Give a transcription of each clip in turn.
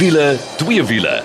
Wiele, twee wiele.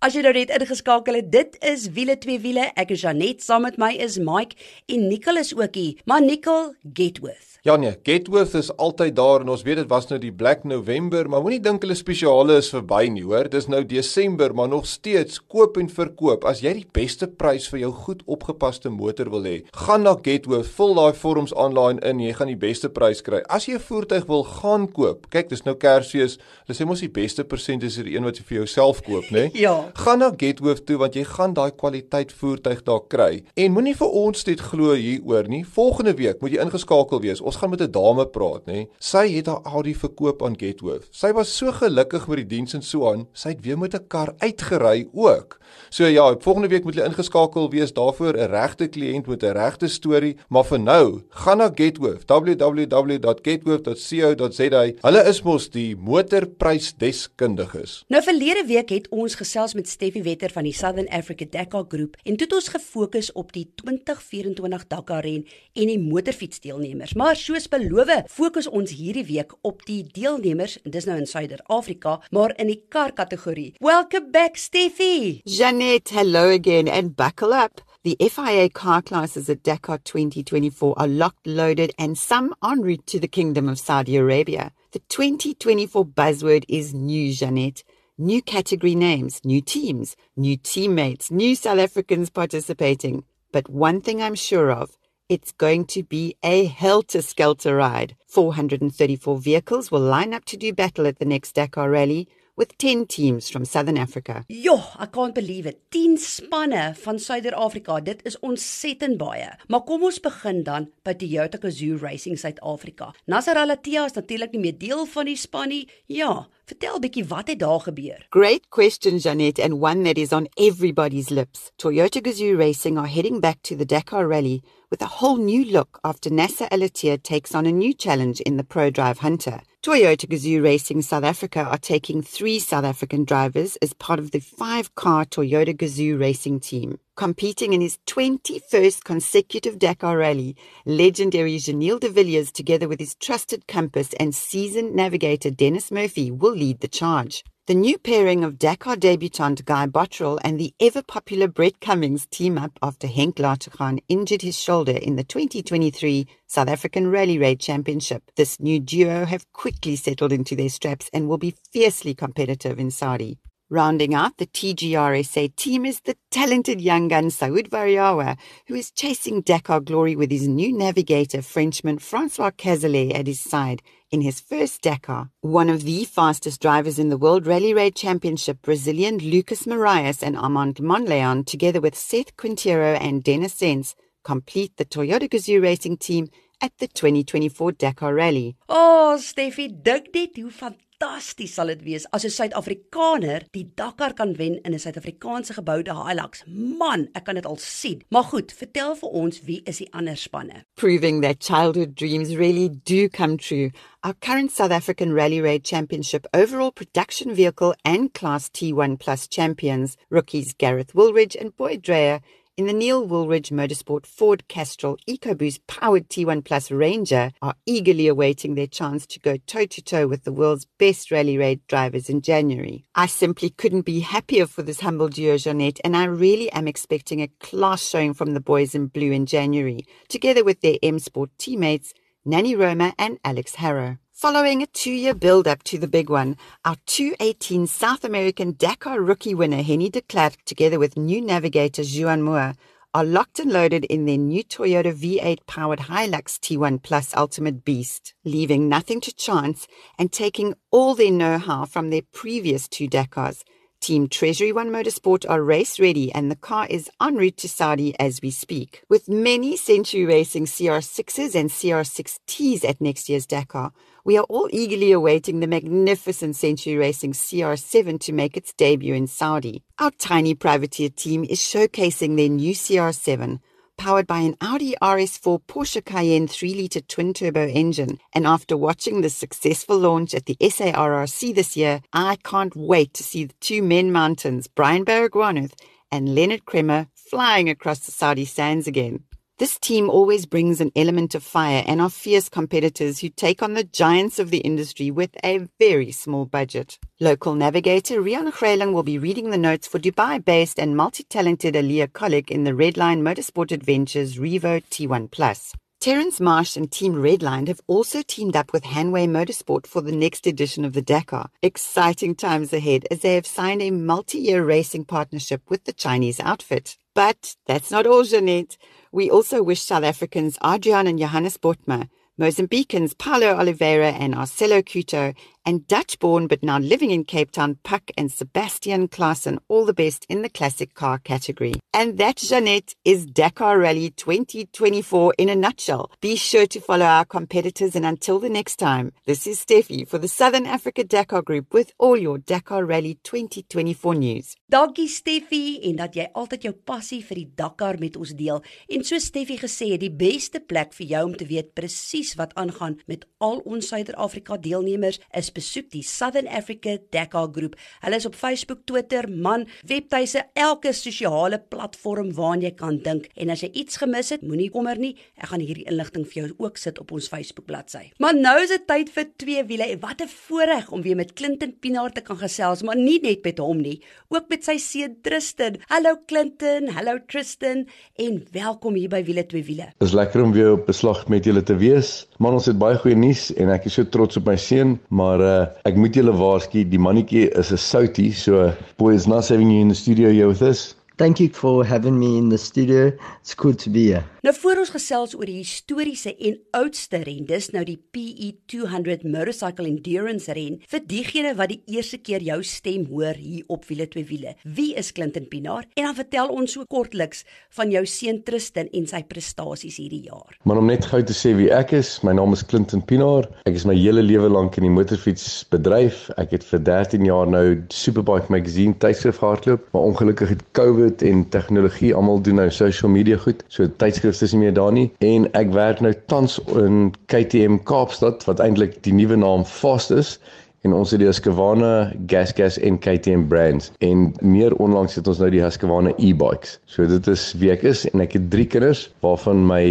As jy nou net ingeskakel het, dit is wiele twee wiele. Ek is Janet, saam met my is Mike en Nicole is ook hier. Maar Nicole Getworth. Ja nee, Getworth is altyd daar en ons weet dit was nou die Black November, maar moenie dink hulle spesiale is verby nie, hoor. Dis nou Desember, maar nog steeds koop en verkoop. As jy die beste prys vir jou goed opgepaste motor wil hê, gaan na Getworth, vul daai vorms aanlyn in, jy gaan die beste prys kry. As jy 'n voertuig wil gaan koop, kyk, dis nou Kersfees. Hulle sê mos die beste persent is die een wat jy vir jouself koop, né? Ja. Gaan na Getworth toe want jy gaan daai kwaliteit voertuig daar kry. En moenie vir ons dit glo hieroor nie. Volgende week moet jy ingeskakel wees. Ons gaan met 'n dame praat, nê. Sy het haar Audi verkoop aan Getworth. Sy was so gelukkig met die diens en so aan. Sy het weer met 'n kar uitgery ook. So ja, volgende week moet jy ingeskakel wees daarvoor 'n regte kliënt met 'n regte storie, maar vir nou, gaan na Getworth, www.getworth.co.za. Hulle is mos die motorprysdeskundiges. Nou verlede week het ons gesels met Steffi Wetter van die Southern Africa Dakar Groep en toe het ons gefokus op die 2024 Dakar ren en die motorfietsdeelnemers. Maar soos beloof, fokus ons hierdie week op die deelnemers, dis nou in Suider-Afrika, maar in die kar kategorie. Welcome back Steffi. Janet, hello again and buckle up. The FIA car classes at Dakar 2024 are locked, loaded, and some en route to the Kingdom of Saudi Arabia. The 2024 buzzword is new, Janet. New category names, new teams, new teammates, new South Africans participating. But one thing I'm sure of it's going to be a helter skelter ride. 434 vehicles will line up to do battle at the next Dakar Rally with 10 teams from Southern Africa. Jo, I can't believe it. 10 spanne van Suider-Afrika. Dit is ontsettend baie. Maar kom ons begin dan by Toyota Gazoo Racing Suid-Afrika. Nasser Al-Attiyah is natuurlik nie meer deel van die span nie. Ja, vertel bietjie wat het daar gebeur? Great question, Janet, and one that is on everybody's lips. Toyota Gazoo Racing are heading back to the Dakar Rally with a whole new look after Nasser Al-Attiyah takes on a new challenge in the Pro Drive Hunter. Toyota Gazoo Racing South Africa are taking three South African drivers as part of the five car Toyota Gazoo Racing team. Competing in his 21st consecutive Dakar rally, legendary Janil de Villiers, together with his trusted compass and seasoned navigator Dennis Murphy, will lead the charge. The new pairing of Dakar debutant Guy Bottrell and the ever popular Brett Cummings team up after Henk Latergan injured his shoulder in the 2023 South African Rally Raid Championship. This new duo have quickly settled into their straps and will be fiercely competitive in Saudi. Rounding out the TGRSA team is the talented young gun Saud Variawa, who is chasing Dakar glory with his new navigator, Frenchman Francois Cazelet, at his side in his first Dakar. One of the fastest drivers in the World Rally Raid Championship, Brazilian Lucas Marias and Armand Monleon, together with Seth Quintero and Dennis Sens, complete the Toyota Gazoo racing team at the 2024 Dakar Rally. Oh, Steffi, dink net hoe fantasties sal dit wees as 'n Suid-Afrikaner die Dakar kan wen in 'n Suid-Afrikaanse geboude Hilux. Man, ek kan dit al sien. Maar goed, vertel vir ons wie is die ander spanne? Proving that childhood dreams really do come true. Our current South African Rally Raid Championship overall production vehicle and Class T1 Plus champions, rookies Gareth Woolridge and Boyd Dreyer, in the Neil Woolridge Motorsport Ford Castrol EcoBoost powered T1 Plus Ranger are eagerly awaiting their chance to go toe to toe with the world's best rally raid drivers in January. I simply couldn't be happier for this humble duo, Jeanette, and I really am expecting a class showing from the boys in blue in January, together with their M Sport teammates, Nanny Roma and Alex Harrow. Following a two year build up to the big one, our 218 South American Dakar rookie winner Henny de Klerk, together with new navigator Juan Moore, are locked and loaded in their new Toyota V8 powered Hilux T1 Plus Ultimate Beast, leaving nothing to chance and taking all their know how from their previous two Dakars. Team Treasury One Motorsport are race ready and the car is en route to Saudi as we speak. With many Century Racing CR6s and CR6Ts at next year's Dakar, we are all eagerly awaiting the magnificent Century Racing CR7 to make its debut in Saudi. Our tiny privateer team is showcasing their new CR7, powered by an Audi RS4 Porsche Cayenne 3-litre twin-turbo engine. And after watching the successful launch at the SARRC this year, I can't wait to see the two men mountains, Brian Baragwanath and Leonard Kremer, flying across the Saudi sands again. This team always brings an element of fire and are fierce competitors who take on the giants of the industry with a very small budget. Local navigator Rian Khrelang will be reading the notes for Dubai-based and multi-talented Aliyah Kolik in the Redline Motorsport Adventures Revo T1 Plus. Terence Marsh and Team Redline have also teamed up with Hanway Motorsport for the next edition of the Dakar. Exciting times ahead as they have signed a multi-year racing partnership with the Chinese outfit. But that's not all, Jeanette. We also wish South Africans Adrian and Johannes Botma, Mozambicans Paulo Oliveira and Marcelo Couto, and Dutch born but now living in Cape Town, Puck and Sebastian Klaassen, all the best in the classic car category. And that, Jeanette, is Dakar Rally 2024 in a nutshell. Be sure to follow our competitors, and until the next time, this is Steffi for the Southern Africa Dakar Group with all your Dakar Rally 2024 news. Dankie Steffi en dat jy altyd jou passie vir die Dakar ons deel. En so Steffi gesê, die beste plek vir jou om te weet presies wat aangaan met al ons Suider-Afrika deelnemers is besoek die Southern Africa Dakar Groep. Hulle is op Facebook, Twitter, man, webtuise, elke sosiale platform waarna jy kan dink. En as jy iets gemis het, moenie kommer nie. Ek gaan hierdie inligting vir jou ook sit op ons Facebook bladsy. Maar nou is dit tyd vir twee wiele en wat 'n voorreg om weer met Clinton Pinaar te kan gesels, maar nie net met hom nie, ook met sy seun Tristan. Hallo Clinton, hallo Tristan en welkom hier by Wiele twee wiele. Dit is lekker om weer op beslag met julle te wees. Man, ons het baie goeie nuus en ek is so trots op my seun, maar uh, ek moet julle waarsku, die mannetjie is 'n soutie, so boys, nice having you in the studio here with us. Thank you for having me in the studio. It's good to be here. Nou voor ons gesels oor die historiese en oudste ren, dis nou die PE 200 Motorcycle Endurance ren. Vir diegene wat die eerste keer jou stem hoor hier op wiele twee wiele. Wie is Clinton Pinaar? En dan vertel ons so kortliks van jou seun Tristan en sy prestasies hierdie jaar. Maar om net gou te sê wie ek is, my naam is Clinton Pinaar. Ek is my hele lewe lank in die motorfietsbedryf. Ek het vir 13 jaar nou Superbike Magazine tydskrif gehardloop, maar ongelukkig het COVID en tegnologie almal doen nou social media goed. So tydskrif is nie meer daar nie en ek werk nou tans in KTM Kaapstad wat eintlik die nuwe naam Fast is en ons het die Husqvarna Gas Gas en KTM brands en meer onlangs het ons nou die Husqvarna e-bikes. So dit is wie ek is en ek het 3 kinders waarvan my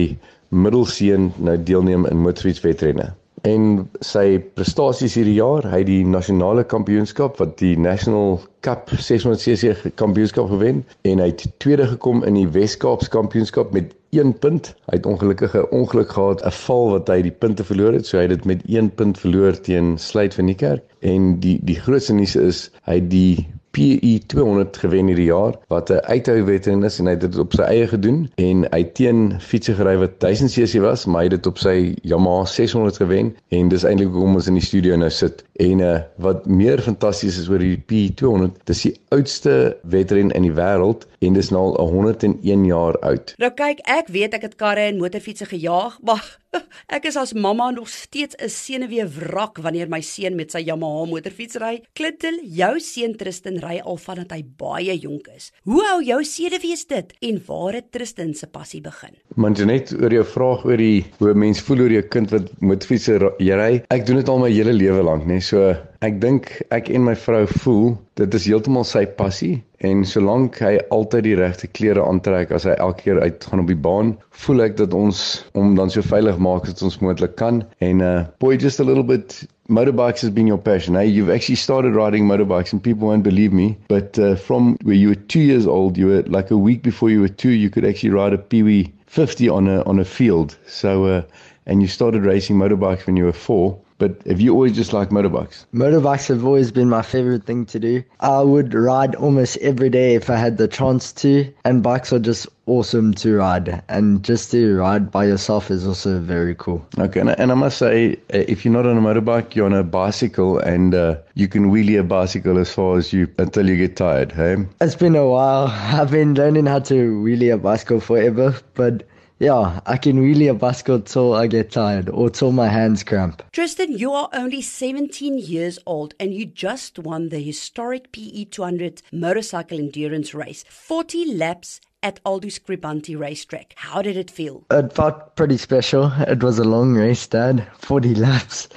middelseun nou deelneem in motorfietswedrenne. En sy prestasies hierdie jaar, hy het die nasionale kampioenskap wat die National Cup 600cc kampioenskap gewen en hy het tweede gekom in die Wes-Kaapse kampioenskap met 1 punt. Hy het ongelukkige ongeluk gehad, 'n val wat hy die punte verloor het, so hy het dit met 1 punt verloor teen Sluit van Niekerk. En die die grootste nuus is hy het die PE 200 gewen hierdie jaar wat 'n uithou wedren is en hy het dit op sy eie gedoen en hy teen fietsie gery wat 1000 cc was maar hy het dit op sy Yamaha 600 gewen en dis eintlik hoekom ons in die studio nou sit en uh, wat meer fantasties is oor die PE 200 dis die oudste wedren in die wêreld en dis nou al 101 jaar oud Nou kyk ek weet ek het karre en motorfietsse gejaag maar ek is as mamma nog steeds 'n senuwee wrak wanneer my seun met sy Yamaha motorfiets ry Clinton jou seun Tristan ry al vandat hy baie jonk is. Hoe hou jou sedewees dit en waar het Tristan se passie begin? Man net oor jou vraag oor die hoe mense voel oor jou kind wat motorfiets ry. Ek doen dit al my hele lewe lank, nê. So ek dink ek en my vrou voel dit is heeltemal sy passie en solank hy altyd die regte klere aantrek as hy elke keer uitgaan op die baan, voel ek dat ons hom dan so veilig maak as ons moontlik kan. En uh boy just a little bit motorbikes has been your passion. Hey, you've actually started riding motorbikes, and people won't believe me. But uh, from where you were two years old, you were like a week before you were two, you could actually ride a Pee 50 on a on a field. So, uh, and you started racing motorbikes when you were four. But have you always just liked motorbikes? Motorbikes have always been my favorite thing to do. I would ride almost every day if I had the chance to, and bikes are just awesome to ride. And just to ride by yourself is also very cool. Okay, and, and I must say, uh, if you're not on a motorbike, you're on a bicycle, and uh, you can wheelie a bicycle as far as you until you get tired. Hey, It's been a while. I've been learning how to wheelie a bicycle forever, but yeah, I can wheelie a bicycle till I get tired or till my hands cramp. Tristan, you are only 17 years old and you just won the historic PE 200 motorcycle endurance race. 40 laps at Aldous Scribanti racetrack. How did it feel? It felt pretty special. It was a long race, Dad. 40 laps.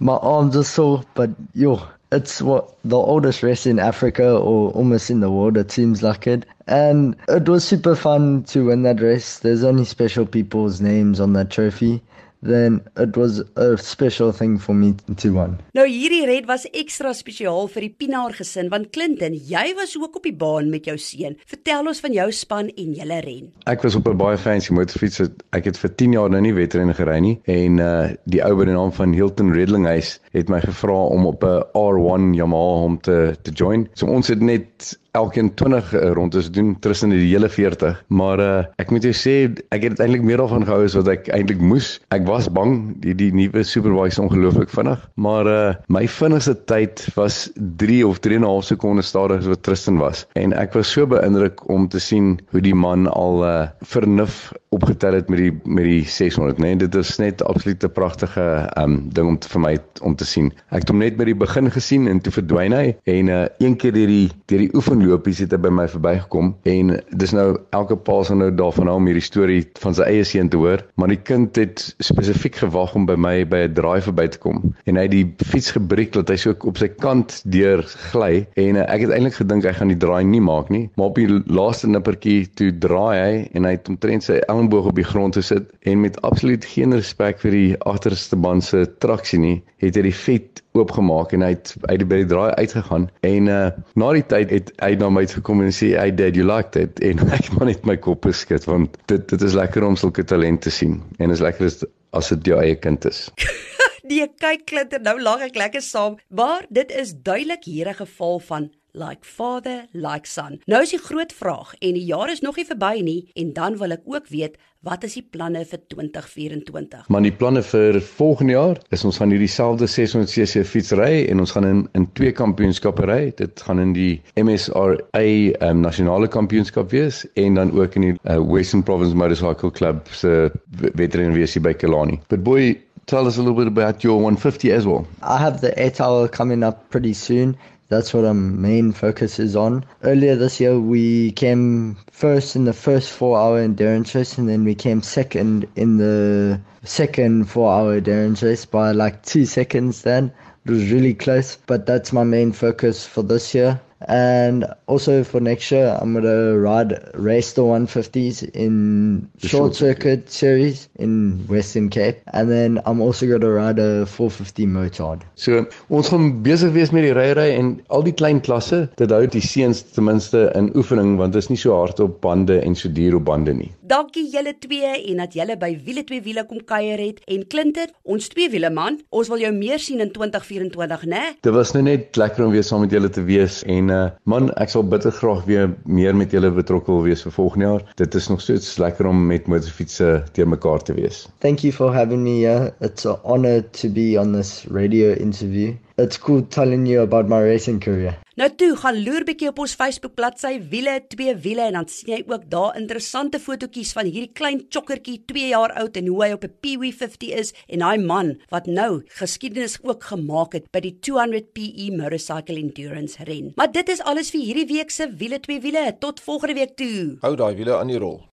My arms are sore, but yo, It's what the oldest race in Africa or almost in the world. It seems like it. And it was super fun to win that race. There's only special people's names on that trophy. Then it was a special thing for me to win. Nou hierdie red was ekstra spesiaal vir die Pinaar gesin want Clinton, jy was ook op die baan met jou seun. Vertel ons van jou span en julle ren. Ek was op 'n baie fancy motorfiets. Ek het vir 10 jaar nou nie wedrenne gery nie en uh die ou by die naam van Hilton Redlinghuis het my gevra om op 'n R1 Yamaha hom te te join. So ons het net elkeen 20 uh, rondes doen tussen die hele 40 maar uh, ek moet jou sê ek het eintlik meer daarvan gehou as wat ek eintlik moes. Ek was bang die die nuwe superbike is ongelooflik vinnig. Maar uh, my vinnigste tyd was 3 of 3 en 'n half sekondes stadiger as wat Tristan was. En ek was so beïndruk om te sien hoe die man al uh, vernuf opgetel het met die met die 600 nê nee, dit is net absolute pragtige um ding om te, vir my om te sien. Ek het hom net by die begin gesien en toe verdwyn hy. En uh, een keer deur die deur die oefen lopies het hy by my verbygekom en dis nou elke pa sal nou daarvan hou om hierdie storie van sy eie seun te hoor, maar die kind het spesifiek gewag om by my by 'n draai verby te kom. En hy het die fiets gebreek dat hy so op sy kant deur gly en uh, ek het eintlik gedink hy gaan die draai nie maak nie, maar op die laaste nippertjie toe draai hy en hy het omtrent sy elmboog op die grond gesit en met absoluut geen respek vir die agterste band se traksie nie, het hy die vet oopgemaak en hy het uit by die draai uitgegaan en uh, na die tyd het hy na my gekom en sê hey dad you like that en ek het maar net my kop geskit want dit dit is lekker om sulke talente te sien en is lekker as, as dit jou eie kind is. Nee, kyk Klinter, nou lag ek lekker saam, maar dit is duidelik hier 'n geval van like father like son. Nou is die groot vraag en die jaar is nog nie verby nie en dan wil ek ook weet wat is die planne vir 2024? Maar die planne vir volgende jaar is ons gaan hierdie selfde 600cc fiets ry en ons gaan in in twee kampioenskappe ry. Dit gaan in die MSRA um, nasionale kampioenskap wees en dan ook in die uh, Western Province Motorcycle Club se uh, wedren wees hier by Kelani. But boy Tell us a little bit about your 150 as well. I have the 8 hour coming up pretty soon. That's what our main focus is on. Earlier this year, we came first in the first four hour endurance race, and then we came second in the second four hour endurance race by like two seconds then. It was really close, but that's my main focus for this year. And also for next year, I'm going to ride race the 150s in the short, short circuit, circuit series in Western Cape. And then I'm also going to ride a 450 motard. So, ons gaan besig wees met die ryery en al die klein klasse, dit hou die seuns ten minste in oefening want dit is nie so hard op bande en so duur op bande nie. Dankie julle twee en dat julle by wiele twee wiele kom kuier het en Klinter, ons twee wiele man, ons wil jou meer sien in 2024, né? Dit was nou net lekker om weer saam met julle te wees en uh, man, ek sal bitter graag weer meer met julle betrokke wil wees vir volgende jaar. Dit is nog steeds lekker om met motorfietsse teer mekaar te wees. Thank you for having me here. It's an honor to be on this radio interview. It's cool telling you about my racing career. Nou toe, gaan loer bietjie op ons Facebook bladsy Wiele twee wiele en dan sien jy ook daar interessante fotootjies van hierdie klein chokkertjie 2 jaar oud en hoe hy op 'n Pee-wee 50 is en daai man wat nou geskiedenis ook gemaak het by die 200 PE motorcycle endurance ren. Maar dit is alles vir hierdie week se Wiele twee wiele. Tot volgende week toe. Hou daai wiele aan die rol.